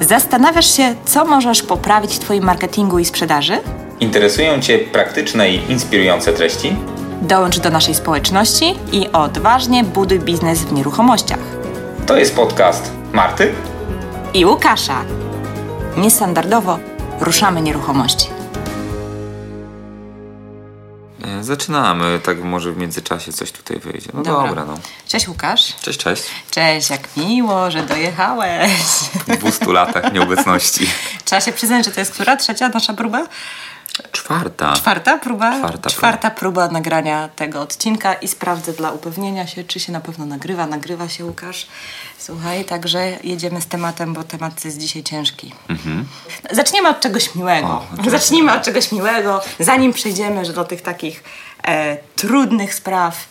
Zastanawiasz się, co możesz poprawić w Twoim marketingu i sprzedaży? Interesują Cię praktyczne i inspirujące treści? Dołącz do naszej społeczności i odważnie buduj biznes w nieruchomościach. To jest podcast Marty I Łukasza. Niestandardowo ruszamy nieruchomości. Zaczynamy, tak może w międzyczasie coś tutaj wyjdzie. No Dobra. dobra, no. Cześć Łukasz. Cześć, cześć. Cześć, jak miło, że dojechałeś. Po 200 latach nieobecności. Trzeba się przyznać, że to jest która? Trzecia nasza próba? Czwarta. Czwarta próba? Czwarta Czwarta próba nagrania tego odcinka i sprawdzę dla upewnienia się, czy się na pewno nagrywa. Nagrywa się Łukasz. Słuchaj, także jedziemy z tematem, bo temat jest dzisiaj ciężki. Zacznijmy od czegoś miłego. O. Zacznijmy od czegoś miłego, zanim przejdziemy do tych takich e, trudnych spraw,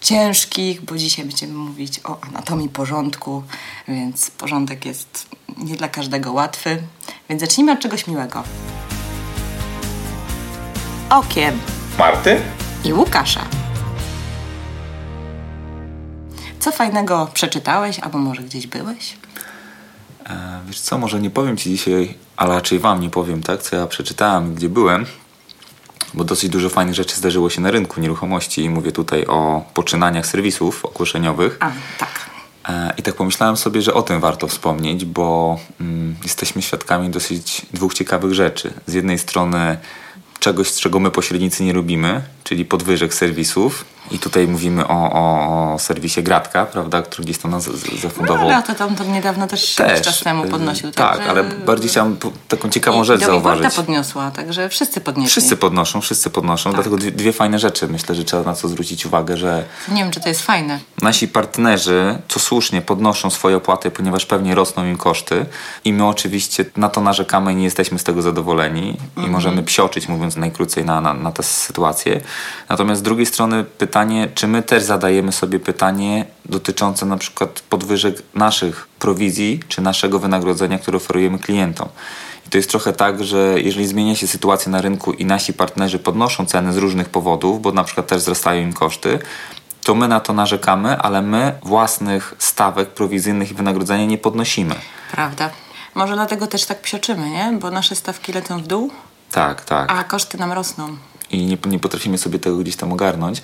ciężkich, bo dzisiaj będziemy mówić o anatomii porządku, więc porządek jest nie dla każdego łatwy. Więc zacznijmy od czegoś miłego. Okiem Marty? i Łukasza. Co fajnego przeczytałeś, albo może gdzieś byłeś? E, wiesz co, może nie powiem Ci dzisiaj, ale raczej Wam nie powiem, tak, co ja przeczytałem, gdzie byłem, bo dosyć dużo fajnych rzeczy zdarzyło się na rynku nieruchomości i mówię tutaj o poczynaniach serwisów ogłoszeniowych. A, tak. E, I tak pomyślałem sobie, że o tym warto wspomnieć, bo mm, jesteśmy świadkami dosyć dwóch ciekawych rzeczy. Z jednej strony czegoś, czego my pośrednicy nie lubimy, czyli podwyżek serwisów. I tutaj mówimy o, o, o serwisie Gratka, prawda, który gdzieś tam nas zafundował. No, ale to tam to niedawno też, Też. czas temu podnosił. Tak, także- ale bardziej chciałem po- taką ciekawą I rzecz zauważyć. Iwolta podniosła, także wszyscy podnieśli. Wszyscy podnoszą, wszyscy podnoszą, Tak. dlatego dwie, fajne rzeczy. Myślę, że trzeba na co zwrócić uwagę, że Nie wiem, czy to jest fajne. nasi partnerzy, co słusznie, podnoszą swoje opłaty, ponieważ pewnie rosną im koszty i my oczywiście na to narzekamy i nie jesteśmy z tego zadowoleni i możemy psioczyć, mówiąc najkrócej, na, na, na tę sytuację. Natomiast z drugiej strony pytanie, czy my też zadajemy sobie pytanie dotyczące na przykład podwyżek naszych prowizji, czy naszego wynagrodzenia, które oferujemy klientom. I to jest trochę tak, że jeżeli zmienia się sytuacja na rynku i nasi partnerzy podnoszą ceny z różnych powodów, bo na przykład też wzrastają im koszty, to my na to narzekamy, ale my własnych stawek prowizyjnych i wynagrodzenia nie podnosimy. Prawda. Może dlatego też tak psioczymy, nie? Bo nasze stawki lecą w dół, Tak, tak. a koszty nam rosną. I nie, nie potrafimy sobie tego gdzieś tam ogarnąć.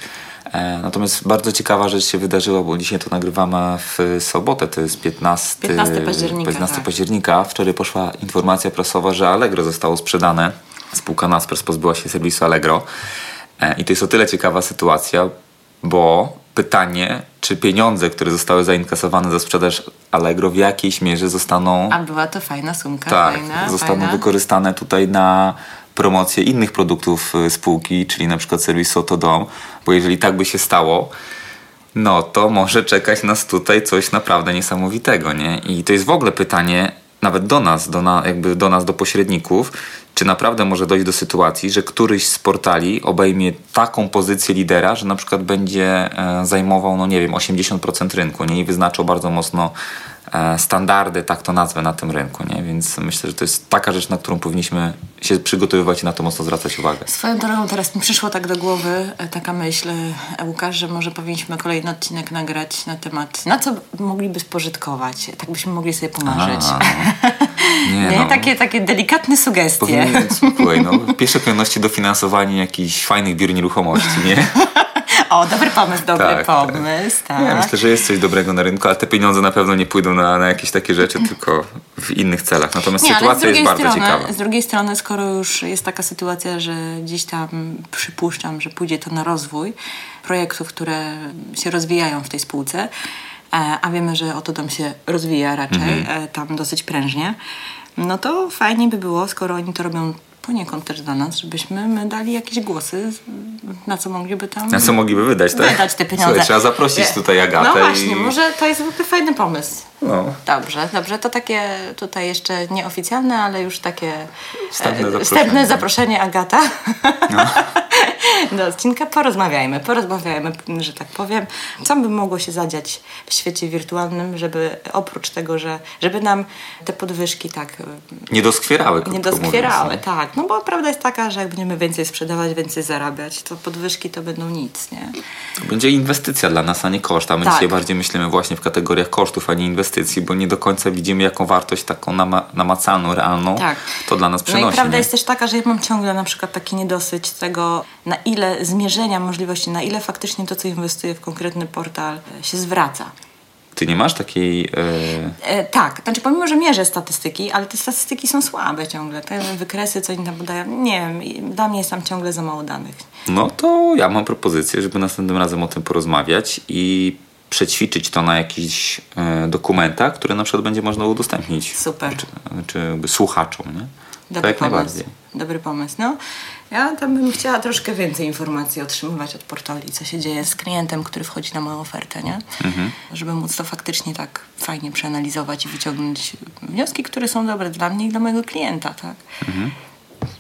E, natomiast bardzo ciekawa rzecz się wydarzyła, bo dzisiaj to nagrywamy w sobotę, to jest 15, 15 października, 15 tak. października. Wczoraj poszła informacja prasowa, że Allegro zostało sprzedane. Spółka Naspers pozbyła się serwisu Allegro. E, I to jest o tyle ciekawa sytuacja, bo pytanie, czy pieniądze, które zostały zainkasowane za sprzedaż Allegro w jakiejś mierze zostaną A była to fajna sumka, tak, fajna, zostaną fajna. wykorzystane tutaj na promocję innych produktów y, spółki, czyli na przykład serwisu Otodom, bo jeżeli tak by się stało, no to może czekać nas tutaj coś naprawdę niesamowitego, nie? I to jest w ogóle pytanie nawet do nas, do, na, jakby do nas, do pośredników, czy naprawdę może dojść do sytuacji, że któryś z portali obejmie taką pozycję lidera, że na przykład będzie e, zajmował, no nie wiem, 80% rynku, nie? I wyznaczał bardzo mocno standardy, tak to nazwę, na tym rynku, nie? Więc myślę, że to jest taka rzecz, na którą powinniśmy się przygotowywać i na to mocno zwracać uwagę. Swoją drogą teraz mi przyszło tak do głowy e, taka myśl, e, Łukasz, że może powinniśmy kolejny odcinek nagrać na temat, na co mogliby spożytkować. Tak byśmy mogli sobie pomarzyć. A, nie, Nie? no. Takie, takie delikatne sugestie. Powinien, słuchaj, no, w pierwszej kolejności dofinansowanie jakichś fajnych biur nieruchomości, nie? O, dobry pomysł, dobry Tak, pomysł, tak. Nie, myślę, że jest coś dobrego na rynku, ale te pieniądze na pewno nie pójdą na, na jakieś takie rzeczy, tylko w innych celach. Natomiast Nie, sytuacja jest drugiej, bardzo strony, ciekawa. z drugiej strony, skoro już jest taka sytuacja, że gdzieś tam przypuszczam, że pójdzie to na rozwój projektów, które się rozwijają w tej spółce, e, a wiemy, że oto tam się rozwija raczej, Mhm. e, tam dosyć prężnie, no to fajnie by było, skoro oni to robią poniekąd też dla nas, żebyśmy my dali jakieś głosy, na co mogliby tam Na co mogliby wydać, tak? wydać te pieniądze. Słuchaj, trzeba zaprosić Nie. tutaj Agatę No właśnie, i... może to jest w ogóle fajny pomysł. No. Dobrze, dobrze. To takie tutaj jeszcze nieoficjalne, ale już takie Wstępne e, zaproszenie. wstępne zaproszenie Agata. Do odcinka porozmawiajmy, porozmawiajmy, że tak powiem, co by mogło się zadziać w świecie wirtualnym, żeby oprócz tego, że żeby nam te podwyżki tak e, Nie doskwierały, nie doskwierały, mówiąc, tak, no bo prawda jest taka, że jak będziemy więcej sprzedawać, więcej zarabiać, to podwyżki to będą nic, nie? To będzie inwestycja dla nas, a nie koszt. A my Tak. dzisiaj bardziej myślimy właśnie w kategoriach kosztów, a nie inwestycji, bo nie do końca widzimy, jaką wartość taką nama- namacalną, realną Tak. to dla nas No przynosi. i prawda nie? jest też taka, że ja mam ciągle na przykład taki niedosyć tego, na ile zmierzenia możliwości, na ile faktycznie to, co inwestuję w konkretny portal e, się zwraca. Ty nie masz takiej... E... E, tak, znaczy pomimo, że mierzę statystyki, ale te statystyki są słabe ciągle. Te wykresy, co oni tam podają, nie wiem, dla mnie jest tam ciągle za mało danych. No to ja mam propozycję, żeby następnym razem o tym porozmawiać i przećwiczyć to na jakichś e, dokumentach, które na przykład będzie można udostępnić. Super. Czy, czy słuchaczom, nie? Dobry jak pomysł. najbardziej. Dobry pomysł. No, ja tam bym chciała troszkę więcej informacji otrzymywać od portali, co się dzieje z klientem, który wchodzi na moją ofertę, nie? Mhm. Żeby móc to faktycznie tak fajnie przeanalizować i wyciągnąć wnioski, które są dobre dla mnie i dla mojego klienta, tak?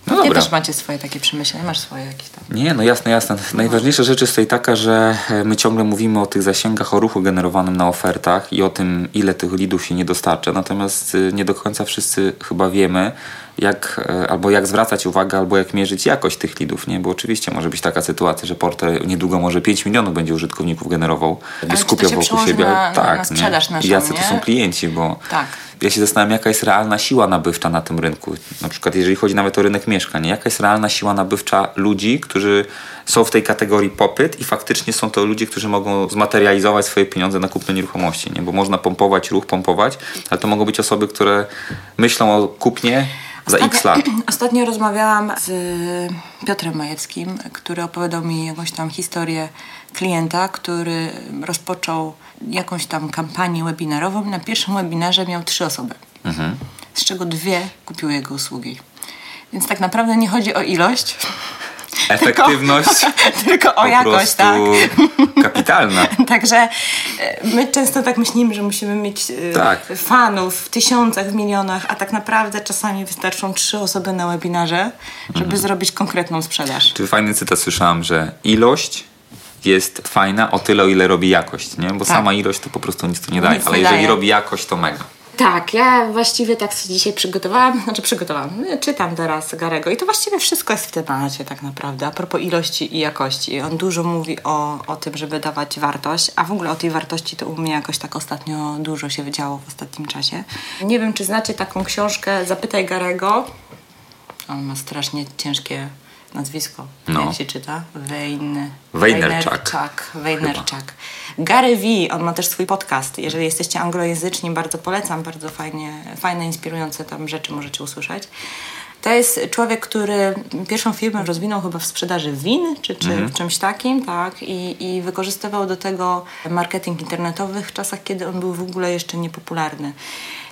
No Ty dobra. też macie swoje takie przemyślenia, masz swoje jakieś tam. Nie, no jasne, jasne. Najważniejsza rzecz jest tutaj taka, że e, my ciągle mówimy o tych zasięgach, o ruchu generowanym na ofertach i o tym, ile tych lidów się nie dostarcza. Natomiast y, nie do końca wszyscy chyba wiemy, jak, e, albo jak zwracać uwagę, albo jak mierzyć jakość tych lidów, nie? Bo oczywiście może być taka sytuacja, że portal niedługo może 5 milionów będzie użytkowników generował, jakby to skupiał wokół siebie. na- tak, na sprzedaż nie? naszą, I jacy to nie? są klienci, bo Tak. Ja się zastanawiam, jaka jest realna siła nabywcza na tym rynku. Na przykład, jeżeli chodzi nawet o rynek mieszkań, jaka jest realna siła nabywcza ludzi, którzy są w tej kategorii popyt i faktycznie są to ludzie, którzy mogą zmaterializować swoje pieniądze na kupno nieruchomości. Nie? Bo można pompować ruch, pompować, ale to mogą być osoby, które myślą o kupnie za x lat. Ostatnio rozmawiałam z Piotrem Majewskim, który opowiadał mi jakąś tam historię klienta, który rozpoczął jakąś tam kampanię webinarową na pierwszym webinarze miał trzy osoby, z czego dwie kupiły jego usługi. Więc tak naprawdę nie chodzi o ilość, Efektywność tylko o po jakość, tak? kapitalna. Także e, my często tak myślimy, że musimy mieć e, Tak. fanów w tysiącach, w milionach, a tak naprawdę czasami wystarczą trzy osoby na webinarze, żeby Mhm. zrobić konkretną sprzedaż. Czy fajny cytat słyszałam, że ilość jest fajna o tyle, o ile robi jakość, nie? Bo Tak. sama ilość to po prostu nic tu nie daje, Nic ale nie jeżeli daje. robi jakość, to mega. Tak, ja właściwie tak sobie dzisiaj przygotowałam, znaczy przygotowałam, czytam teraz Garego i to właściwie wszystko jest w temacie tak naprawdę, a propos ilości i jakości. On dużo mówi o, o tym, żeby dawać wartość, a w ogóle o tej wartości to u mnie jakoś tak ostatnio dużo się wydziało w ostatnim czasie. Nie wiem, czy znacie taką książkę Zapytaj Garego. On ma strasznie ciężkie nazwisko. No. Jak się czyta? Vaynerchuk. Vaynerchuk. Vaynerchuk. Gary V, on ma też swój podcast. Jeżeli jesteście anglojęzyczni, bardzo polecam, bardzo fajnie, fajne, inspirujące tam rzeczy możecie usłyszeć. To jest człowiek, który pierwszą firmę rozwinął chyba w sprzedaży win, czy, czy w czymś takim, tak? I, I wykorzystywał do tego marketing internetowy w czasach, kiedy on był w ogóle jeszcze niepopularny.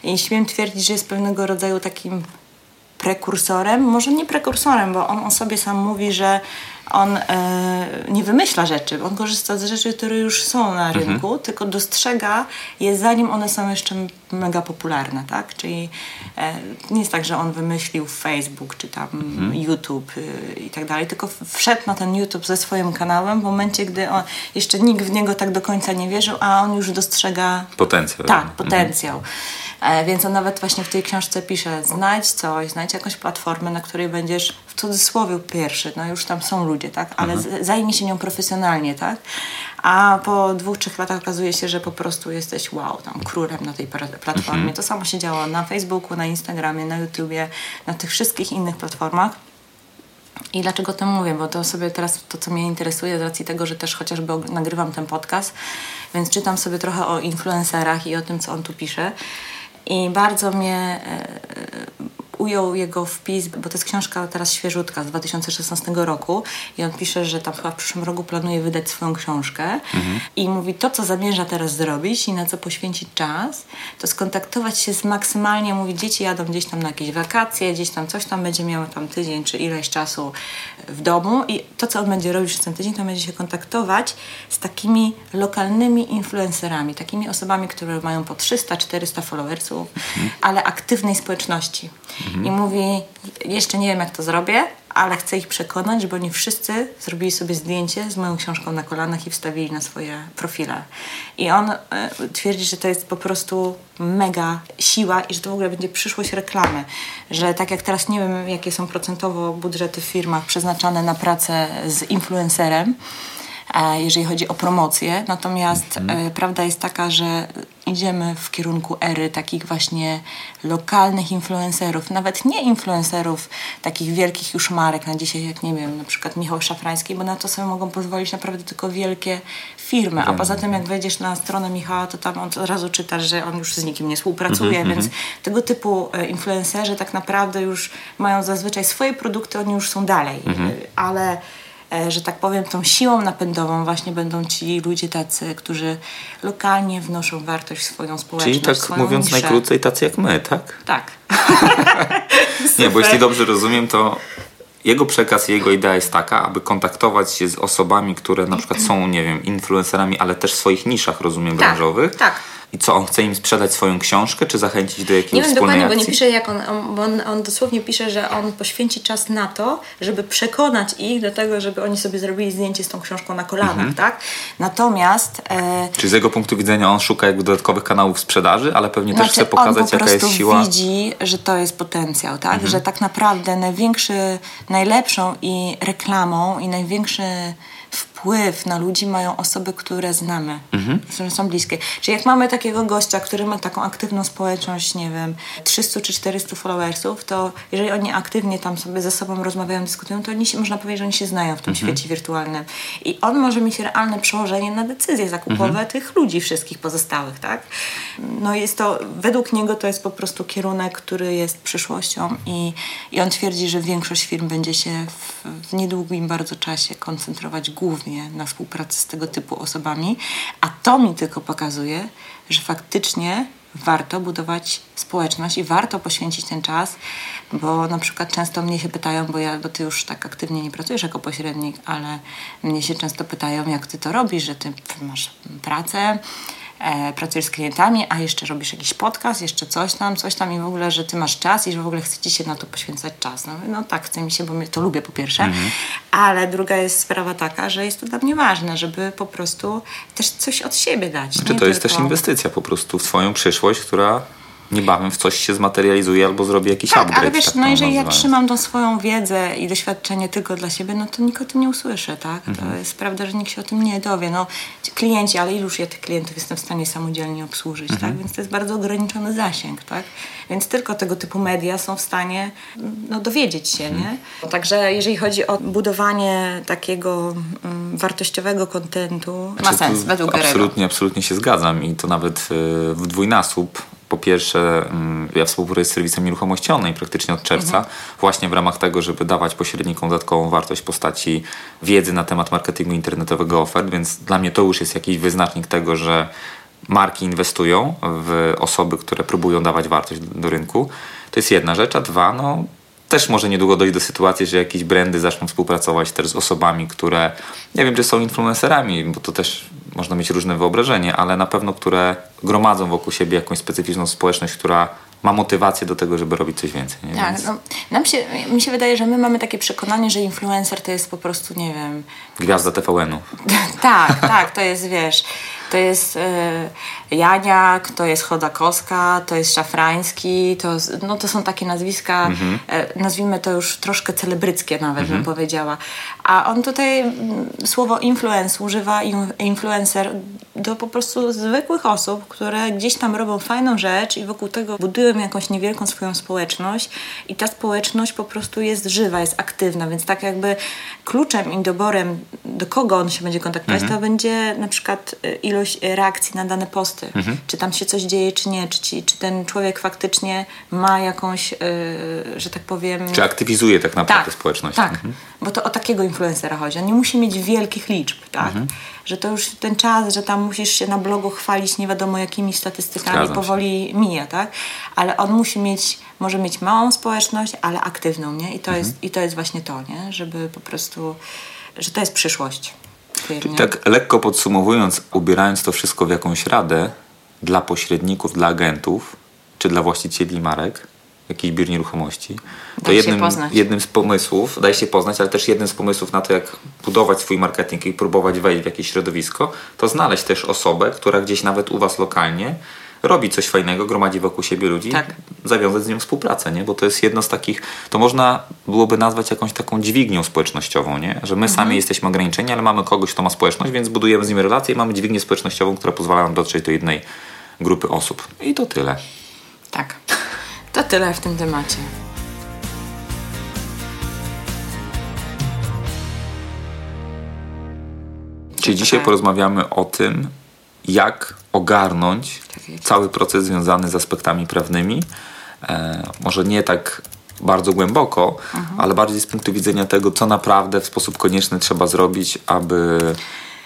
I śmiem twierdzić, że jest pewnego rodzaju takim prekursorem, może nie prekursorem, bo on o sobie sam mówi, że on e, nie wymyśla rzeczy, on korzysta z rzeczy, które już są na rynku, tylko dostrzega je zanim one są jeszcze mega popularne, tak? Czyli e, nie jest tak, że on wymyślił Facebook czy tam YouTube y, i tak dalej, tylko wszedł na ten YouTube ze swoim kanałem w momencie, gdy on, jeszcze nikt w niego tak do końca nie wierzył, a on już dostrzega Potencjał. tak, potencjał. E, Więc on nawet właśnie w tej książce pisze, znajdź coś, znajdź jakąś platformę, na której będziesz w cudzysłowie pierwszy, no już tam są ludzie, tak, ale z- zajmij się nią profesjonalnie, tak, a po dwóch, trzech latach okazuje się, że po prostu jesteś wow, tam królem na tej platformie. To samo się działo na Facebooku, na Instagramie, na YouTubie, na tych wszystkich innych platformach. I dlaczego to mówię? Bo to sobie teraz to, co mnie interesuje, z racji tego, że też chociażby nagrywam ten podcast, więc czytam sobie trochę o influencerach i o tym, co on tu pisze. I bardzo mnie e, ujął jego wpis, bo to jest książka teraz świeżutka z 2016 roku i on pisze, że tam chyba w przyszłym roku planuje wydać swoją książkę i mówi to, co zamierza teraz zrobić i na co poświęcić czas, to skontaktować się z maksymalnie, mówi dzieci jadą gdzieś tam na jakieś wakacje, gdzieś tam coś tam będzie miało tam tydzień czy ileś czasu w domu i to, co on będzie robić przez ten tydzień, to będzie się kontaktować z takimi lokalnymi influencerami, takimi osobami, które mają po 300-400 followersów, ale aktywnej społeczności. I mówi, jeszcze nie wiem jak to zrobię, ale chcę ich przekonać, żeby oni wszyscy zrobili sobie zdjęcie z moją książką na kolanach i wstawili na swoje profile. I on y, twierdzi, że to jest po prostu mega siła i że to w ogóle będzie przyszłość reklamy. Że tak jak teraz nie wiem, jakie są procentowo budżety w firmach przeznaczane na pracę z influencerem, jeżeli chodzi o promocję. Natomiast e, prawda jest taka, że idziemy w kierunku ery takich właśnie lokalnych influencerów, nawet nie influencerów takich wielkich już marek na dzisiaj, jak nie wiem, na przykład Michał Szafrański, bo na to sobie mogą pozwolić naprawdę tylko wielkie firmy. A poza tym, jak wejdziesz na stronę Michała, to tam od razu czytasz, że on już z nikim nie współpracuje, więc tego typu e, influencerzy tak naprawdę już mają zazwyczaj swoje produkty, oni już są dalej. E, Ale e, że tak powiem, tą siłą napędową właśnie będą ci ludzie tacy, którzy lokalnie wnoszą wartość w swoją społeczność, Czyli tak mówiąc niszę. najkrócej, tacy jak my, tak? Tak. Nie, bo jeśli dobrze rozumiem, to jego przekaz i jego idea jest taka, aby kontaktować się z osobami, które na przykład są, nie wiem, influencerami, ale też w swoich niszach, rozumiem, branżowych. tak. I co, on chce im sprzedać swoją książkę, czy zachęcić do jakiejś Nie wiem dokładnie, bo nie akcji? pisze jak on, on, bo on, on dosłownie pisze, że on poświęci czas na to, żeby przekonać ich do tego, żeby oni sobie zrobili zdjęcie z tą książką na kolanach, Mhm. tak? Natomiast e, Czy z jego punktu widzenia on szuka jakby dodatkowych kanałów sprzedaży, ale pewnie też chce Znaczy, on pokazać, po jaka jest siła. Mhm. widzi, że to jest potencjał, tak? Że tak naprawdę największy, najlepszą i reklamą i największy wpływ na ludzi mają osoby, które znamy, Mhm. które są bliskie. Czyli jak mamy takiego gościa, który ma taką aktywną społeczność, nie wiem, 300 czy 400 followersów, to jeżeli oni aktywnie tam sobie ze sobą rozmawiają, dyskutują, to oni się, można powiedzieć, że oni się znają w tym Mhm. świecie wirtualnym. I on może mieć realne przełożenie na decyzje zakupowe Mhm. tych ludzi wszystkich pozostałych, tak? No jest to, według niego to jest po prostu kierunek, który jest przyszłością i, i on twierdzi, że większość firm będzie się w, w niedługim bardzo czasie koncentrować głównie na współpracy z tego typu osobami, a to mi tylko pokazuje, że faktycznie warto budować społeczność i warto poświęcić ten czas, bo na przykład często mnie się pytają, bo ja, bo ty już tak aktywnie nie pracujesz jako pośrednik, ale mnie się często pytają, jak ty to robisz, że ty masz pracę, e, pracujesz z klientami, a jeszcze robisz jakiś podcast, jeszcze coś tam, coś tam i w ogóle, że ty masz czas i że w ogóle chce ci się na to poświęcać czas. No, no tak, chce mi się, bo to lubię po pierwsze, ale druga jest sprawa taka, że jest to dla mnie ważne, żeby po prostu też coś od siebie dać. Czy nie to jest też tylko- inwestycja po prostu w twoją przyszłość, która niebawem w coś się zmaterializuje albo zrobi jakiś Tak, upgrade. ale wiesz, tak no jeżeli ja nazywając. trzymam tą swoją wiedzę i doświadczenie tylko dla siebie, no to nikt o tym nie usłyszy, tak? Mhm. To jest prawda, że nikt się o tym nie dowie. No, ci klienci, ale iluż ja tych klientów jestem w stanie samodzielnie obsłużyć, Mhm. tak? Więc to jest bardzo ograniczony zasięg, tak? Więc tylko tego typu media są w stanie no, dowiedzieć się, Mhm. nie? Także jeżeli chodzi o budowanie takiego mm, wartościowego kontentu, ma Czy sens, według. Absolutnie, absolutnie się zgadzam i to nawet y, w dwójnasób. Po pierwsze, mm, ja współpracuję z serwisem nieruchomości online praktycznie od czerwca, Mhm. właśnie w ramach tego, żeby dawać pośrednikom dodatkową wartość w postaci wiedzy na temat marketingu internetowego ofert, więc dla mnie to już jest jakiś wyznacznik tego, że marki inwestują w osoby, które próbują dawać wartość do, do rynku. To jest jedna rzecz, a dwa, no też może niedługo dojść do sytuacji, że jakieś brandy zaczną współpracować też z osobami, które nie wiem, czy są influencerami, bo to też można mieć różne wyobrażenie, ale na pewno, które gromadzą wokół siebie jakąś specyficzną społeczność, która ma motywację do tego, żeby robić coś więcej. Nie? Tak, Więc no, nam się, mi się wydaje, że my mamy takie przekonanie, że influencer to jest po prostu, nie wiem, Gwiazda TVN-u. tak, tak, to jest, wiesz, to jest e, Janiak, to jest Chodakowska, to jest Szafrański, to, no, to są takie nazwiska, e, nazwijmy to już troszkę celebryckie nawet, bym powiedziała. A on tutaj słowo influence używa, in, influencer, do po prostu zwykłych osób, które gdzieś tam robią fajną rzecz i wokół tego budują jakąś niewielką swoją społeczność i ta społeczność po prostu jest żywa, jest aktywna, więc tak jakby kluczem i doborem, do kogo on się będzie kontaktować, to będzie na przykład y, ilość y, reakcji na dane posty. Czy tam się coś dzieje, czy nie, czy, ci, czy ten człowiek faktycznie ma jakąś, y, że tak powiem... Czy aktywizuje tak naprawdę społeczność? Tak, bo to o takiego influencera chodzi. On nie musi mieć wielkich liczb, tak? Mhm. Że to już ten czas, że tam musisz się na blogu chwalić nie wiadomo jakimi statystykami, Zgadzam się. powoli mija, tak? Ale on musi mieć, może mieć małą społeczność, ale aktywną, nie? I to, Mhm. jest, i to jest właśnie to, nie? Żeby po prostu, że to jest przyszłość. Firmie. Tak lekko podsumowując, ubierając to wszystko w jakąś radę dla pośredników, dla agentów, czy dla właścicieli marek, jakiś biur nieruchomości, to Daj jednym, jednym z pomysłów, daje się poznać, ale też jednym z pomysłów na to, jak budować swój marketing i próbować wejść w jakieś środowisko, to znaleźć też osobę, która gdzieś nawet u Was lokalnie robi coś fajnego, gromadzi wokół siebie ludzi, Tak. zawiązać z nią współpracę, nie? Bo to jest jedno z takich, to można byłoby nazwać jakąś taką dźwignią społecznościową, nie? Że my sami jesteśmy ograniczeni, ale mamy kogoś, kto ma społeczność, więc budujemy z nim relacje i mamy dźwignię społecznościową, która pozwala nam dotrzeć do jednej grupy osób. I to tyle. Tak. To tyle w tym temacie. Czyli dzisiaj Tak. porozmawiamy o tym, jak ogarnąć cały proces związany z aspektami prawnymi. E, może nie tak bardzo głęboko, Mhm. ale bardziej z punktu widzenia tego, co naprawdę w sposób konieczny trzeba zrobić, aby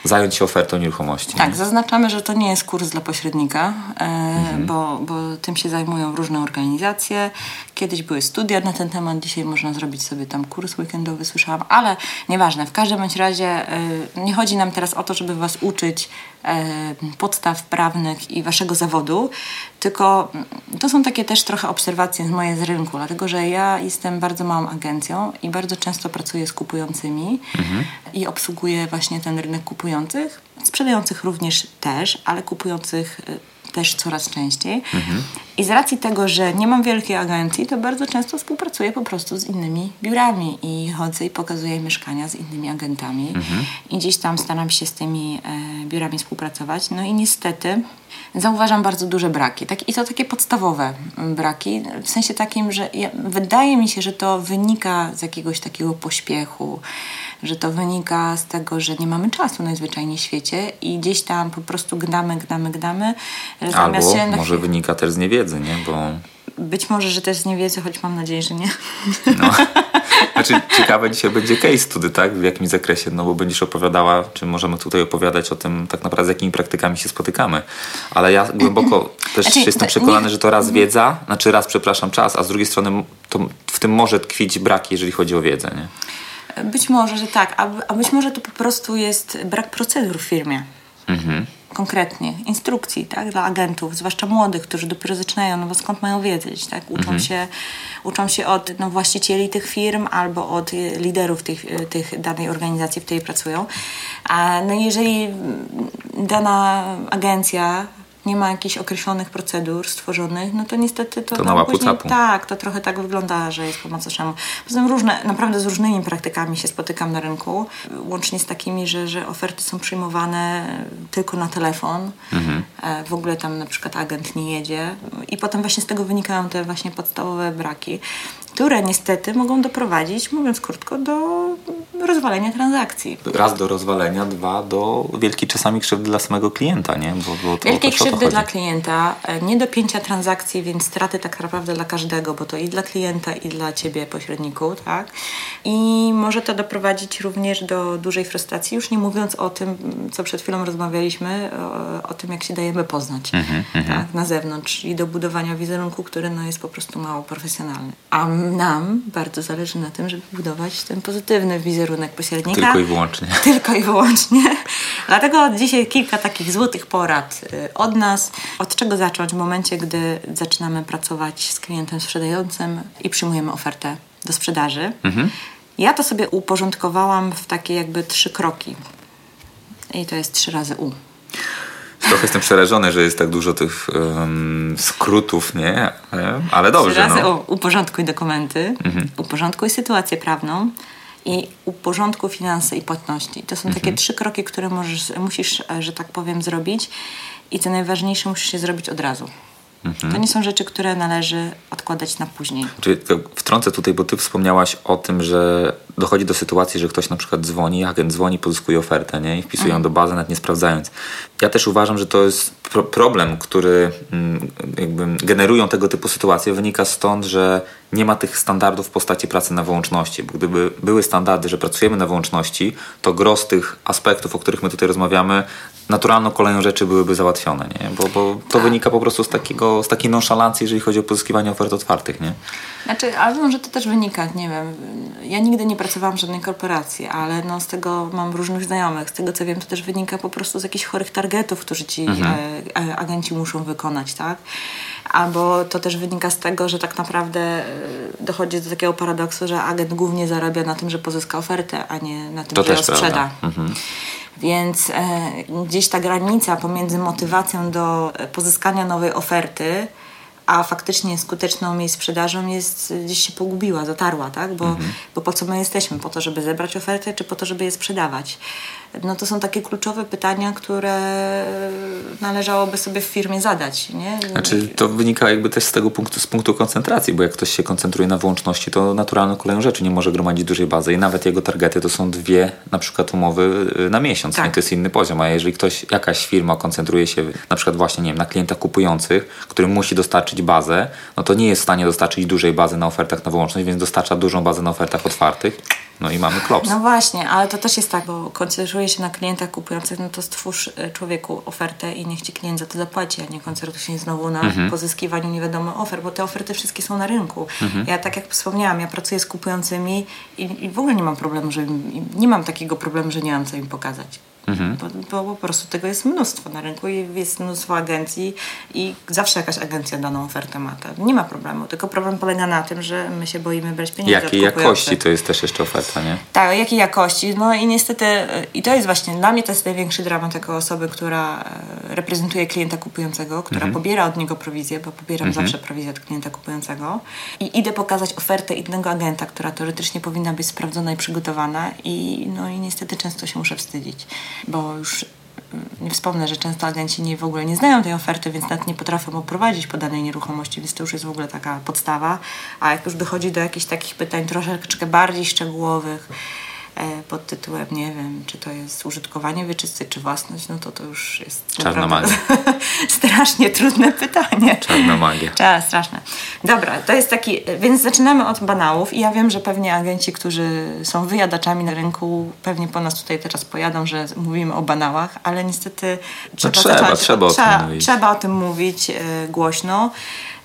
zająć się ofertą nieruchomości. Tak, zaznaczamy, że to nie jest kurs dla pośrednika, e, Mhm. bo, bo tym się zajmują różne organizacje. Kiedyś były studia na ten temat, dzisiaj można zrobić sobie tam kurs weekendowy, słyszałam, ale nieważne. W każdym bądź razie e, nie chodzi nam teraz o to, żeby Was uczyć podstaw prawnych i Waszego zawodu, tylko to są takie też trochę obserwacje z moje z rynku, dlatego że ja jestem bardzo małą agencją i bardzo często pracuję z kupującymi i obsługuję właśnie ten rynek kupujących, sprzedających również też, ale kupujących y, też coraz częściej. I z racji tego, że nie mam wielkiej agencji, to bardzo często współpracuję po prostu z innymi biurami i chodzę i pokazuję mieszkania z innymi agentami i gdzieś tam staram się z tymi e, biurami współpracować. No i niestety zauważam bardzo duże braki. Tak, I to takie podstawowe mm, braki, w sensie takim, że ja, wydaje mi się, że to wynika z jakiegoś takiego pośpiechu, że to wynika z tego, że nie mamy czasu najzwyczajniej w świecie i gdzieś tam po prostu gnamy, gnamy, gnamy. Albo się na może wynika też z niewiedzy, nie? Bo Być może, że też z niewiedzy, choć mam nadzieję, że nie. No. Znaczy, ciekawe dzisiaj będzie case study, tak? W jakimś zakresie, no bo będziesz opowiadała, czy możemy tutaj opowiadać o tym tak naprawdę, z jakimi praktykami się spotykamy. Ale ja głęboko też Znaczy, jestem przekonany, nie- że to raz wiedza, znaczy raz, przepraszam, czas, a z drugiej strony to w tym może tkwić brak, jeżeli chodzi o wiedzę, nie? Być może, że tak, a, a być może to po prostu jest brak procedur w firmie. Konkretnie, instrukcji tak, dla agentów, zwłaszcza młodych, którzy dopiero zaczynają, no bo skąd mają wiedzieć, tak? Uczą, się, uczą się od no, właścicieli tych firm albo od y, liderów tych, y, tych danej organizacji, w której pracują. A no jeżeli dana agencja nie ma jakichś określonych procedur stworzonych, no to niestety to, To na łapu później, capu. tak, to trochę tak wygląda, że jest po macoszemu. Poza tym różne, naprawdę z różnymi praktykami się spotykam na rynku, łącznie z takimi, że, że oferty są przyjmowane tylko na telefon, Mhm. e, w ogóle tam na przykład agent nie jedzie i potem właśnie z tego wynikają te właśnie podstawowe braki, które niestety mogą doprowadzić, mówiąc krótko, do rozwalenia transakcji. Raz do rozwalenia, dwa do wielkiej czasami krzywdy dla samego klienta, nie? Bo, bo Wielkiej krzywdy dla klienta, e, nie do pięcia transakcji, więc straty tak naprawdę dla każdego, bo to i dla klienta, i dla ciebie pośredniku, tak? I może to doprowadzić również do dużej frustracji, już nie mówiąc o tym, co przed chwilą rozmawialiśmy, o, o tym, jak się dajemy poznać Mhm, tak? na zewnątrz i do budowania wizerunku, który no, jest po prostu mało profesjonalny. A nam bardzo zależy na tym, żeby budować ten pozytywny wizerunek pośrednika. Tylko i wyłącznie. Tylko i wyłącznie. Dlatego dzisiaj kilka takich złotych porad y, od nas. Od czego zacząć w momencie, gdy zaczynamy pracować z klientem sprzedającym i przyjmujemy ofertę do sprzedaży. Ja to sobie uporządkowałam w takie jakby trzy kroki. I to jest trzy razy U. Trochę jestem przerażony, że jest tak dużo tych em, skrótów, nie? E, Ale dobrze, Trzy razy no. U. Uporządkuj dokumenty, uporządkuj sytuację prawną i uporządkuj finanse i płatności. To są takie trzy kroki, które możesz, musisz, e, że tak powiem, zrobić i co najważniejsze musisz je zrobić od razu. To nie są rzeczy, które należy odkładać na później. Czyli wtrącę tutaj, bo ty wspomniałaś o tym, że dochodzi do sytuacji, że ktoś na przykład dzwoni, agent dzwoni, pozyskuje ofertę nie? i wpisuje ją do bazy, nawet nie sprawdzając. Ja też uważam, że to jest pro problem, który mm, jakby generują tego typu sytuacje, wynika stąd, że nie ma tych standardów w postaci pracy na wyłączności. Bo gdyby były standardy, że pracujemy na wyłączności, to gros tych aspektów, o których my tutaj rozmawiamy, naturalną koleją rzeczy byłyby załatwione, nie? Bo, bo to Tak. wynika po prostu z, takiego, z takiej nonszalancji, jeżeli chodzi o pozyskiwanie ofert otwartych, nie? Znaczy, ale może to też wynika, nie wiem, ja nigdy nie pracowałam w żadnej korporacji, ale no z tego mam różnych znajomych, z tego co wiem, to też wynika po prostu z jakichś chorych targetów, którzy ci Mhm. e, e, agenci muszą wykonać, tak? Albo to też wynika z tego, że tak naprawdę e, dochodzi do takiego paradoksu, że agent głównie zarabia na tym, że pozyska ofertę, a nie na tym, To że ją sprzeda. Mhm. Więc e, gdzieś ta granica pomiędzy motywacją do pozyskania nowej oferty, a faktycznie skuteczną jej sprzedażą jest e, gdzieś się pogubiła, zatarła, tak? Bo, bo po co my jesteśmy? Po to, żeby zebrać ofertę, czy po to, żeby je sprzedawać? No to są takie kluczowe pytania, które należałoby sobie w firmie zadać, nie? Znaczy, to wynika jakby też z tego punktu, z punktu koncentracji, bo jak ktoś się koncentruje na wyłączności, to naturalną koleją rzeczy nie może gromadzić dużej bazy i nawet jego targety to są dwie na przykład umowy y, na miesiąc, Tak. to jest inny poziom, a jeżeli ktoś, jakaś firma koncentruje się na przykład właśnie, nie wiem, na klientach kupujących, który musi dostarczyć bazę, no to nie jest w stanie dostarczyć dużej bazy na ofertach na wyłączność, więc dostarcza dużą bazę na ofertach otwartych, no i mamy klops. No właśnie, ale to też jest tak, bo koncentruje się na klientach kupujących, no to stwórz e, człowieku ofertę i niech ci klient za to zapłaci, a nie koncentruj się znowu na pozyskiwaniu nie wiadomo ofert, bo te oferty wszystkie są na rynku. Ja tak jak wspomniałam, ja pracuję z kupującymi i, i w ogóle nie mam problemu, że im, nie mam takiego problemu, że nie mam co im pokazać. Bo, bo po prostu tego jest mnóstwo na rynku i jest mnóstwo agencji i zawsze jakaś agencja daną ofertę ma. To nie ma problemu, tylko problem polega na tym, że my się boimy brać pieniędzy Jakiej jakości to jest też jeszcze oferta, nie? Tak, jakiej jakości. No i niestety, y, i to jest właśnie, dla mnie to jest największy dramat jako osoby, która e, reprezentuje klienta kupującego, która pobiera od niego prowizję, bo pobieram zawsze prowizję od klienta kupującego i idę pokazać ofertę innego agenta, która teoretycznie powinna być sprawdzona i przygotowana i no i niestety często się muszę wstydzić, bo już mm, nie wspomnę, że często agenci nie, w ogóle nie znają tej oferty, więc nawet nie potrafią oprowadzić po danej nieruchomości, więc to już jest w ogóle taka podstawa. A jak już dochodzi do jakichś takich pytań troszeczkę bardziej szczegółowych, pod tytułem, nie wiem, czy to jest użytkowanie wieczyste, czy własność, no to to już jest Czarna naprawdę strasznie trudne pytanie. Czarna magia. Czas, straszne. Dobra, to jest taki, więc zaczynamy od banałów i ja wiem, że pewnie agenci, którzy są wyjadaczami na rynku, pewnie po nas tutaj teraz pojadą, że mówimy o banałach, ale niestety trzeba, No trzeba, zacząć, trzeba o tym trzeba, mówić. trzeba o tym mówić e, głośno,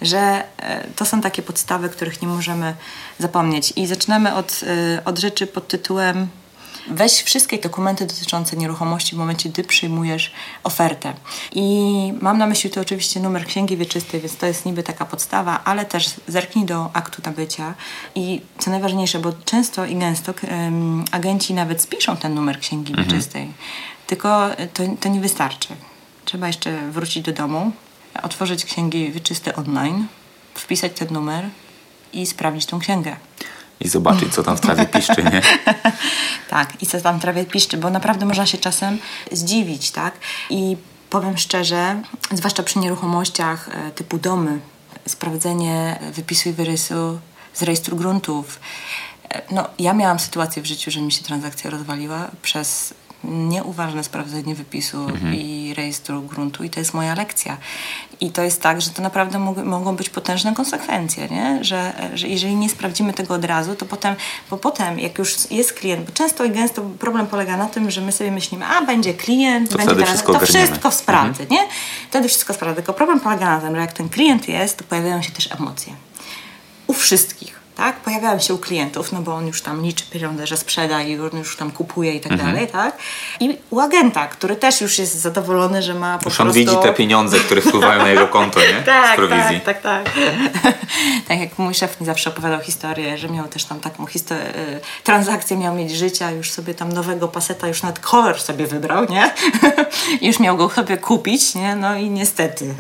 że e, to są takie podstawy, których nie możemy zapomnieć. I zaczynamy od, e, od rzeczy pod tytułem Weź wszystkie dokumenty dotyczące nieruchomości w momencie, gdy przyjmujesz ofertę. I mam na myśli tu oczywiście numer księgi wieczystej, więc to jest niby taka podstawa, ale też zerknij do aktu nabycia. I co najważniejsze, bo często i gęsto em, agenci nawet spiszą ten numer księgi wieczystej, tylko to, to nie wystarczy. Trzeba jeszcze wrócić do domu, otworzyć księgi wieczyste online, wpisać ten numer i sprawdzić tą księgę. I zobaczyć, co tam w trawie piszczy, nie? Tak, i co tam trawie piszczy, bo naprawdę można się czasem zdziwić, tak? I powiem szczerze, zwłaszcza przy nieruchomościach e, typu domy, sprawdzenie wypisu i wyrysu z rejestru gruntów. E, No, ja miałam sytuację w życiu, że mi się transakcja rozwaliła przez nieuważne sprawdzenie wypisu i rejestru gruntu i to jest moja lekcja. I to jest tak, że to naprawdę mog- mogą być potężne konsekwencje, nie? Że, że jeżeli nie sprawdzimy tego od razu, to potem, bo potem jak już jest klient, bo często i gęsto problem polega na tym, że my sobie myślimy, a będzie klient, To będzie teraz, wszystko to ogarniemy. wszystko sprawdzę, nie? Wtedy wszystko sprawdzę. Tylko problem polega na tym, że jak ten klient jest, to pojawiają się też emocje. U wszystkich. Tak? Pojawiają się u klientów, no bo on już tam liczy pieniądze, że sprzeda i on już tam kupuje i tak Mhm. dalej, tak? I u agenta, który też już jest zadowolony, że ma po Już on prostu... widzi te pieniądze, które wpływają na jego konto, nie? Tak, prowizji. tak, tak, tak. tak jak mój szef mi zawsze opowiadał historię, że miał też tam taką histo- y, transakcję, miał mieć życia, już sobie tam nowego paseta, już nawet kolor sobie wybrał, nie? już miał go sobie kupić, nie? No i niestety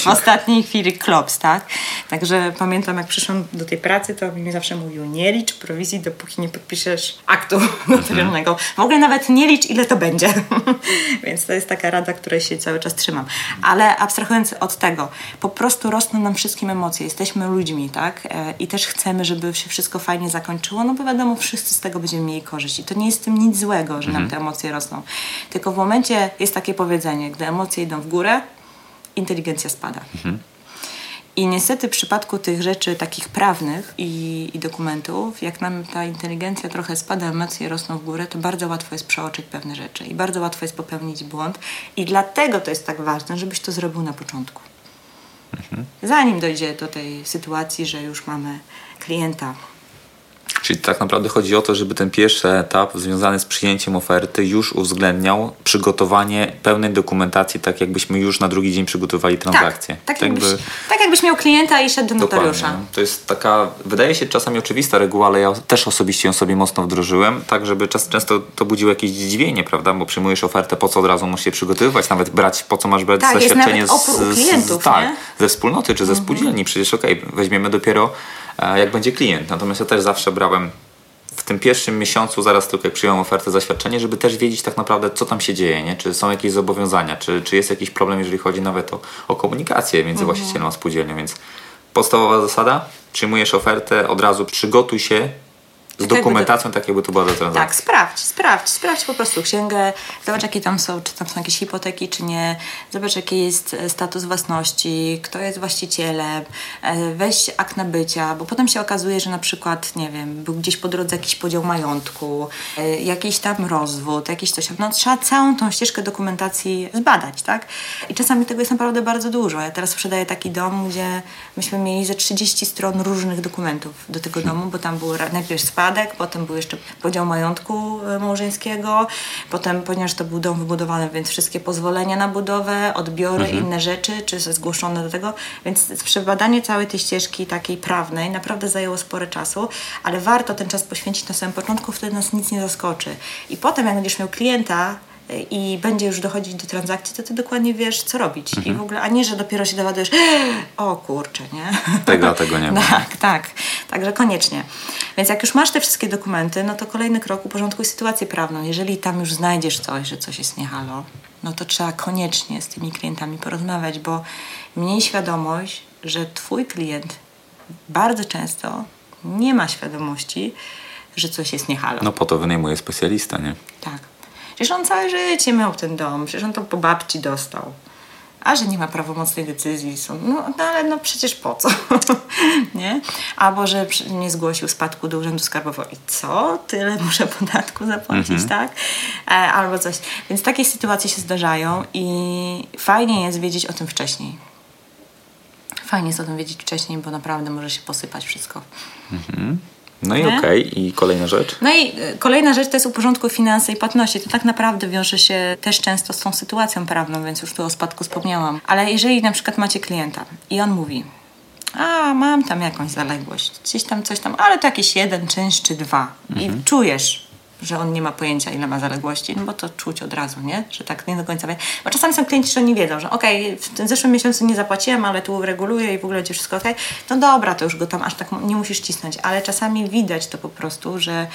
w ostatniej chwili klops, tak? Także pamiętam, jak przyszłam do tej pracy, to mi zawsze mówił, nie licz prowizji, dopóki nie podpiszesz aktu notarialnego. W ogóle nawet nie licz, ile to będzie. Więc to jest taka rada, której się cały czas trzymam. Ale abstrahując od tego, po prostu rosną nam wszystkim emocje. Jesteśmy ludźmi, tak? E, I też chcemy, żeby się wszystko fajnie zakończyło, no bo wiadomo, wszyscy z tego będziemy mieli korzyść. I to nie jest w tym nic złego, że nam te emocje rosną. Tylko w momencie jest takie powiedzenie, gdy emocje idą w górę, inteligencja spada. I niestety w przypadku tych rzeczy takich prawnych i, i dokumentów, jak nam ta inteligencja trochę spada, emocje rosną w górę, to bardzo łatwo jest przeoczyć pewne rzeczy i bardzo łatwo jest popełnić błąd. I dlatego to jest tak ważne, żebyś to zrobił na początku. Mhm. Zanim dojdzie do tej sytuacji, że już mamy klienta Czyli tak naprawdę chodzi o to, żeby ten pierwszy etap związany z przyjęciem oferty już uwzględniał przygotowanie pełnej dokumentacji, tak jakbyśmy już na drugi dzień przygotowali transakcję. Tak, tak, tak jakbyś, jakby... tak jakbyś miał klienta i szedł do notariusza. Dokładnie. To jest taka, wydaje się czasami oczywista reguła, ale ja też osobiście ją sobie mocno wdrożyłem, tak żeby czas, często to budziło jakieś zdziwienie, prawda? Bo przyjmujesz ofertę, po co od razu musisz się przygotowywać, nawet brać, po co masz brać tak, zaświadczenie z, klientów, z, tak, ze wspólnoty czy ze mhm. spółdzielni. Przecież okej, okay, weźmiemy dopiero jak będzie klient. Natomiast ja też zawsze brałem w tym pierwszym miesiącu, zaraz tylko jak przyjąłem ofertę, zaświadczenie, żeby też wiedzieć tak naprawdę, co tam się dzieje, nie? czy są jakieś zobowiązania, czy, czy jest jakiś problem, jeżeli chodzi nawet o, o komunikację między mhm. właścicielem a spółdzielnią. Więc podstawowa zasada, przyjmujesz ofertę, od razu przygotuj się z tak dokumentacją, tak jakby to była do transakcji. Tak, sprawdź, sprawdź, sprawdź po prostu księgę, zobacz jakie tam są, czy tam są jakieś hipoteki, czy nie, zobacz jaki jest e, status własności, kto jest właścicielem, e, weź akt nabycia, bo potem się okazuje, że na przykład, nie wiem, był gdzieś po drodze jakiś podział majątku, e, jakiś tam rozwód, jakiś coś, no trzeba całą tą ścieżkę dokumentacji zbadać, tak? I czasami tego jest naprawdę bardzo dużo. Ja teraz sprzedaję taki dom, gdzie myśmy mieli ze 30 stron różnych dokumentów do tego domu, bo tam był najpierw spadek, potem był jeszcze podział majątku e, małżeńskiego, potem, ponieważ to był dom wybudowany, więc wszystkie pozwolenia na budowę, odbiory, mhm. inne rzeczy, czy zgłoszone do tego, więc przebadanie całej tej ścieżki takiej prawnej naprawdę zajęło sporo czasu, ale warto ten czas poświęcić na samym początku, wtedy nas nic nie zaskoczy. I potem, jak będziesz miał klienta, i będzie już dochodzić do transakcji, to ty dokładnie wiesz, co robić. Mhm. I w ogóle, a nie, że dopiero się dowiadujesz, o kurczę, nie? Tego, tego nie ma. tak, tak. Także koniecznie. Więc jak już masz te wszystkie dokumenty, no to kolejny krok uporządkuj sytuację prawną. Jeżeli tam już znajdziesz coś, że coś jest niehalo, no to trzeba koniecznie z tymi klientami porozmawiać, bo miej świadomość, że twój klient bardzo często nie ma świadomości, że coś jest niehalo. No po to wynajmuje specjalista, nie? Tak. Przecież on całe życie miał ten dom, przecież on to po babci dostał. A że nie ma prawomocnej decyzji, są, no, no ale no przecież po co? nie? Albo że nie zgłosił spadku do Urzędu Skarbowego. I co? Tyle muszę podatku zapłacić, mhm. tak? E, albo coś. Więc takie sytuacje się zdarzają i fajnie jest wiedzieć o tym wcześniej. Fajnie jest o tym wiedzieć wcześniej, bo naprawdę może się posypać wszystko. Mhm. No i okej, okay. i kolejna rzecz? No i y, kolejna rzecz to jest uporządku finanse i płatności. To tak naprawdę wiąże się też często z tą sytuacją prawną, więc już tu o spadku wspomniałam. Ale jeżeli na przykład macie klienta i on mówi, a mam tam jakąś zaległość, gdzieś tam coś tam, ale to jakiś jeden czynsz czy dwa mhm. i czujesz, że on nie ma pojęcia, ile ma zaległości, no bo to czuć od razu, nie? Że tak nie do końca wie. Bo czasami są klienci, że nie wiedzą, że okej, okay, w tym zeszłym miesiącu nie zapłaciłem, ale tu reguluję i w ogóle będzie wszystko okej. Okay. No dobra, to już go tam aż tak nie musisz cisnąć, ale czasami widać to po prostu, że,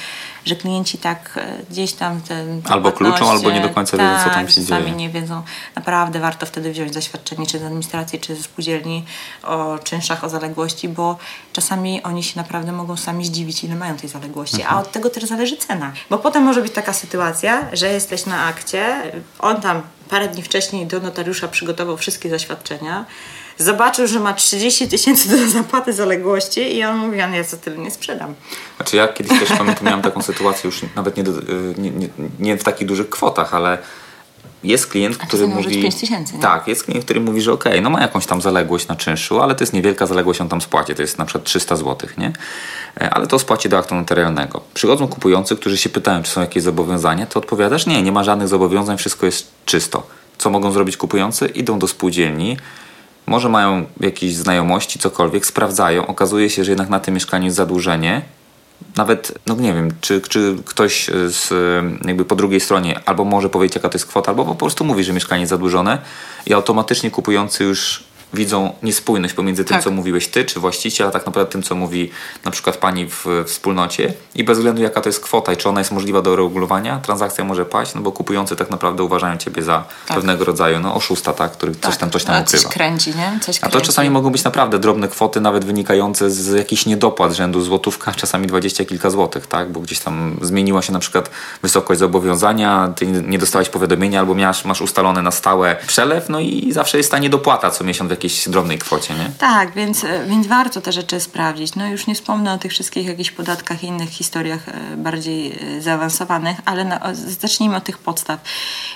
że klienci tak e, gdzieś tam ten Albo kluczą, albo nie do końca wiedzą, co tam tak, się czasami dzieje. nie wiedzą. Naprawdę warto wtedy wziąć zaświadczenie, czy z administracji, czy ze spółdzielni o czynszach, o zaległości, bo czasami oni się naprawdę mogą sami zdziwić, ile mają tej zaległości, mhm. a od tego też zależy cena. Bo potem może być taka sytuacja, że jesteś na akcie, on tam parę dni wcześniej do notariusza przygotował wszystkie zaświadczenia, zobaczył, że ma 30 tysięcy do zapłaty zaległości i on mówi, ja co tyle nie sprzedam. Znaczy ja kiedyś też pamiętam, miałem taką sytuację już nawet nie, do, y, nie, nie, nie w takich dużych kwotach, ale jest klient, A który mówi. 5 tysięcy, Tak, jest klient, który mówi, że okej, okay, no ma jakąś tam zaległość na czynszu, ale to jest niewielka zaległość, on tam spłaci, to jest na przykład 300 zł, nie? E, ale to spłaci do aktu notarialnego. Przychodzą kupujący, którzy się pytają, czy są jakieś zobowiązania, to odpowiadasz, nie, nie ma żadnych zobowiązań, wszystko jest czysto. Co mogą zrobić kupujący? Idą do spółdzielni, może mają jakieś znajomości, cokolwiek, sprawdzają, okazuje się, że jednak na tym mieszkaniu jest zadłużenie, nawet, no nie wiem, czy, czy ktoś z, jakby po drugiej stronie albo może powiedzieć, jaka to jest kwota, albo po prostu mówi, że mieszkanie jest zadłużone i automatycznie kupujący już widzą niespójność pomiędzy tym, tak. co mówiłeś ty, czy właściciel, a tak naprawdę tym, co mówi na przykład pani w, wspólnocie i bez względu jaka to jest kwota i czy ona jest możliwa do regulowania, transakcja może paść, no bo kupujący tak naprawdę uważają ciebie za tak. pewnego rodzaju no, oszusta, tak, który tak. coś tam, coś tam ukrywa. Coś kręci, nie? Coś kręci. A to czasami mogą być naprawdę drobne kwoty, nawet wynikające z jakichś niedopłat rzędu złotówka, czasami dwadzieścia kilka złotych, tak, bo gdzieś tam zmieniła się na przykład wysokość zobowiązania, ty nie dostałeś powiadomienia albo masz, masz ustalone na stałe przelew, no i zawsze jest ta niedopłata co miesiąc w jakiejś drobnej kwocie, nie? Tak, więc, e, więc warto te rzeczy sprawdzić. No już nie wspomnę o tych wszystkich jakichś podatkach i innych historiach e, bardziej e, zaawansowanych, ale na, zacznijmy od tych podstaw.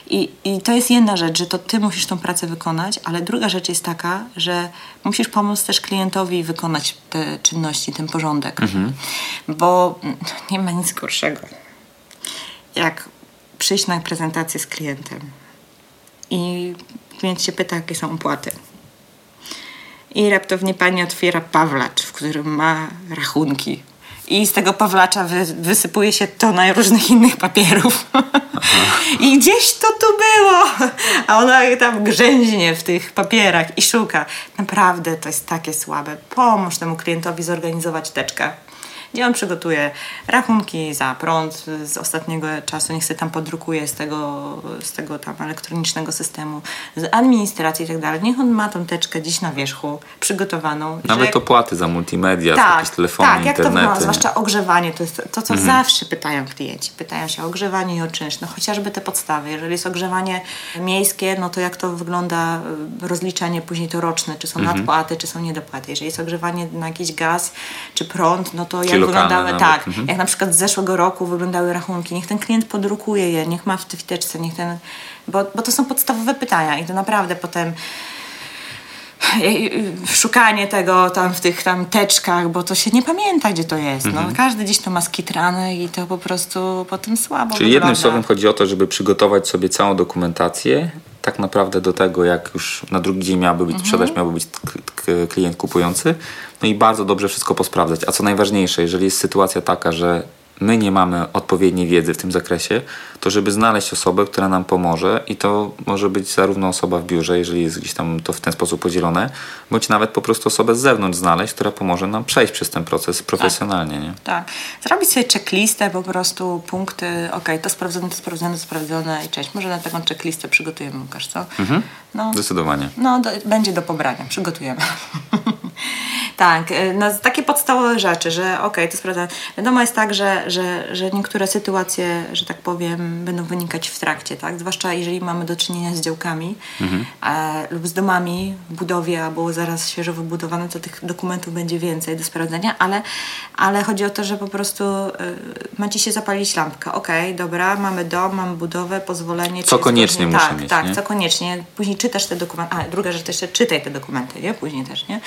I, I to jest jedna rzecz, że to ty musisz tą pracę wykonać, ale druga rzecz jest taka, że musisz pomóc też klientowi wykonać te czynności, ten porządek. Mhm. Bo nie ma nic gorszego, jak przyjść na prezentację z klientem i klient się pyta, jakie są opłaty. I raptownie pani otwiera pawlacz, w którym ma rachunki. I z tego pawlacza wy, wysypuje się tona różnych innych papierów. I gdzieś to tu było. A ona tam grzęźnie w tych papierach i szuka. Naprawdę to jest takie słabe. Pomóż temu klientowi zorganizować teczkę gdzie on przygotuje rachunki za prąd z ostatniego czasu, niech sobie tam podrukuje z tego, z tego tam elektronicznego systemu, z administracji i tak dalej. Niech on ma tą teczkę gdzieś na wierzchu przygotowaną. Nawet że... opłaty za multimedia, tak, jakieś telefony, tak, jak internety. to wygląda, zwłaszcza ogrzewanie, to jest to, co mhm. zawsze pytają klienci. Pytają się o ogrzewanie i o czynsz, no chociażby te podstawy. Jeżeli jest ogrzewanie miejskie, no to jak to wygląda y, rozliczenie później to roczne, czy są mhm. nadpłaty, czy są niedopłaty. Jeżeli jest ogrzewanie na jakiś gaz, czy prąd, no to jak wyglądały, tak, mhm. jak na przykład z zeszłego roku wyglądały rachunki, niech ten klient podrukuje je, niech ma w tej wtyczce, niech ten, bo, bo to są podstawowe pytania i to naprawdę potem szukanie tego tam w tych tam teczkach, bo to się nie pamięta, gdzie to jest. No. Mhm. Każdy gdzieś to ma skitrane i to po prostu potem słabo Czyli wygląda. jednym słowem chodzi o to, żeby przygotować sobie całą dokumentację tak naprawdę do tego, jak już na drugi dzień miałaby być mhm. sprzedaż, miałby być klient kupujący. No i bardzo dobrze wszystko posprawdzać. A co najważniejsze, jeżeli jest sytuacja taka, że my nie mamy odpowiedniej wiedzy w tym zakresie, to żeby znaleźć osobę, która nam pomoże i to może być zarówno osoba w biurze, jeżeli jest gdzieś tam to w ten sposób podzielone, bądź nawet po prostu osobę z zewnątrz znaleźć, która pomoże nam przejść przez ten proces profesjonalnie. Tak, nie? tak. Zrobić sobie checklistę, po prostu punkty, ok, to sprawdzone, to sprawdzone, to sprawdzone i cześć. Może na taką checklistę przygotujemy, Łukasz, co? Mhm. No, Zdecydowanie. No, do, będzie do pobrania, przygotujemy. Tak, y, no, takie podstawowe rzeczy, że okej, okay, to sprawdzam. Wiadomo jest tak, że, że, że niektóre sytuacje, że tak powiem, będą wynikać w trakcie, tak? Zwłaszcza jeżeli mamy do czynienia z działkami mhm. e, lub z domami w budowie albo zaraz świeżo wybudowane, to tych dokumentów będzie więcej do sprawdzenia, ale, ale chodzi o to, że po prostu y, macie się zapalić lampkę. Okej, okay, dobra, mamy dom, mamy budowę, pozwolenie. Co koniecznie muszę tak, mieć, Tak, nie? co koniecznie. Później czytasz te dokumenty. A, druga rzecz, jeszcze czytaj te dokumenty, nie? Później też, nie?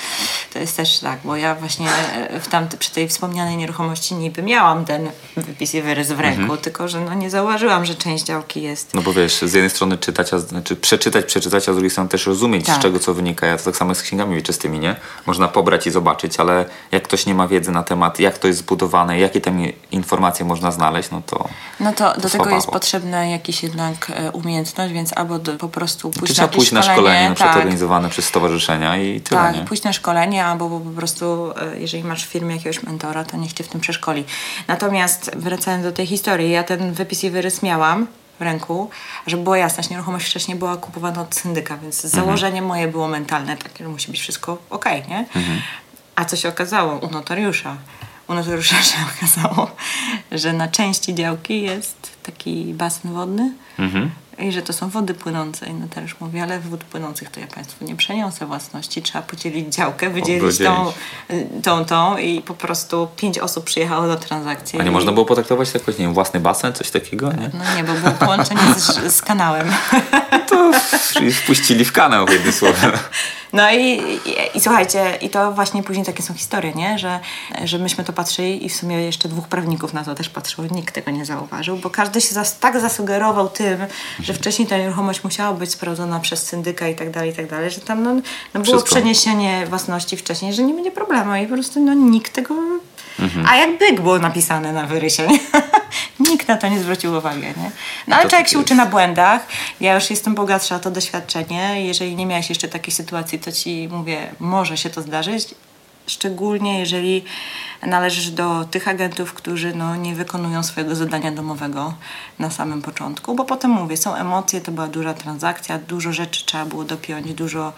To jest też tak, bo ja właśnie e, w tamty, przy tej wspomnianej nieruchomości niby miałam ten wypis i wyrys w ręku, mhm. tylko że no nie zauważyłam, że część działki jest. No bo wiesz, z jednej strony czytać, a, znaczy przeczytać, przeczytać, a z drugiej strony też rozumieć, tak. z czego co wynika. Ja to tak samo z księgami wieczystymi, nie? Można pobrać i zobaczyć, ale jak ktoś nie ma wiedzy na temat, jak to jest zbudowane, jakie tam informacje można znaleźć, no to. No to, to do tego jest potrzebna jakaś jednak e, umiejętność, więc albo do, po prostu pójść znaczy, na trzeba pójść na szkolenie, na przykład tak. organizowane przez stowarzyszenia i tyle. Tak, nie? pójść na szkolenie, albo po prostu, e, jeżeli masz w firmie jakiegoś mentora, to niech cię w tym przeszkoli. Natomiast wracając do tej historii, ja ten wypis i wyrys miałam w ręku, żeby była jasność, nieruchomość wcześniej była kupowana od syndyka, więc mhm. założenie moje było mentalne takie, że musi być wszystko ok, nie? Mhm. A co się okazało u notariusza? U notariusza się okazało, że na części działki jest taki basen wodny, mhm i że to są wody płynące. I notariusz mówi, ale wód płynących to ja Państwu nie przeniosę własności, trzeba podzielić działkę, wydzielić tą, tą, tą i po prostu pięć osób przyjechało do transakcji. A nie i... można było potraktować jakoś, nie wiem, własny basen, coś takiego, nie? No nie, bo było połączenie z, z kanałem. To wpuścili w kanał, jednym słowem. No i, i, i, słuchajcie, i to właśnie później takie są historie, nie? Że, że myśmy to patrzyli i w sumie jeszcze dwóch prawników na to też patrzyło, nikt tego nie zauważył, bo każdy się zas, tak zasugerował tym, że wcześniej ta nieruchomość musiała być sprawdzona przez syndyka i tak dalej, i tak dalej, że tam no, no było przeniesienie własności wcześniej, że nie będzie problemu i po prostu no, nikt tego... Mhm. A jak byk było napisane na wyrysie, nikt na to nie zwrócił uwagi, nie? No ale człowiek się uczy na błędach. Ja już jestem bogatsza o to doświadczenie. Jeżeli nie miałeś jeszcze takiej sytuacji, to ci mówię, może się to zdarzyć, szczególnie jeżeli należysz do tych agentów, którzy no, nie wykonują swojego zadania domowego na samym początku, bo potem mówię, są emocje, to była duża transakcja, dużo rzeczy trzeba było dopiąć, dużo,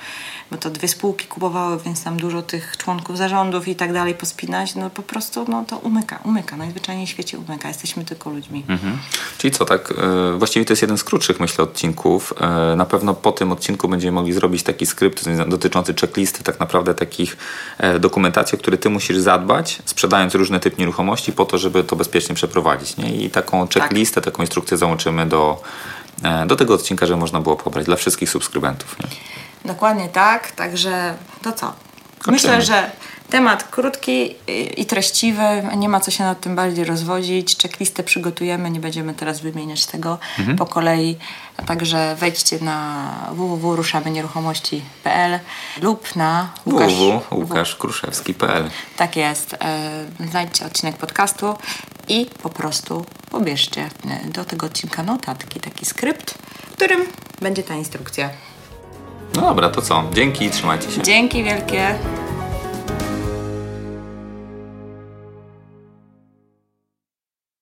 bo to dwie spółki kupowały, więc tam dużo tych członków zarządów i tak dalej pospinać, no po prostu no, to umyka, umyka, najzwyczajniej w świecie umyka, jesteśmy tylko ludźmi. Mhm. Czyli co, tak, e, właściwie to jest jeden z krótszych, myślę, odcinków. E, na pewno po tym odcinku będziemy mogli zrobić taki skrypt dotyczący checklisty, tak naprawdę takich e, dokumentacji, o które ty musisz zadbać, sprzedając różny typ nieruchomości po to, żeby to bezpiecznie przeprowadzić. Nie? I taką tak. checklistę, tak. taką instrukcję załączymy do, e, do tego odcinka, żeby można było pobrać dla wszystkich subskrybentów. Nie? Dokładnie tak, także to co? Kończymy. Myślę, że temat krótki i treściwy, nie ma co się nad tym bardziej rozwodzić. Checklistę przygotujemy, nie będziemy teraz wymieniać tego mhm. po kolei. Także wejdźcie na www.ruszamynieruchomości.pl lub na www.łukaszkruszewski.pl Tak jest. E, znajdźcie odcinek podcastu i po prostu pobierzcie do tego odcinka notatki, taki skrypt, w którym będzie ta instrukcja. No dobra, to co? Dzięki i trzymajcie się. Dzięki wielkie.